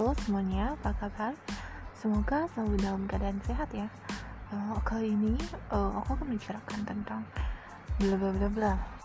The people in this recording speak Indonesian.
halo semuanya, apa kabar? Semoga selalu dalam keadaan sehat ya. Uh, kali ini uh, aku akan membicarakan tentang bla bla bla bla.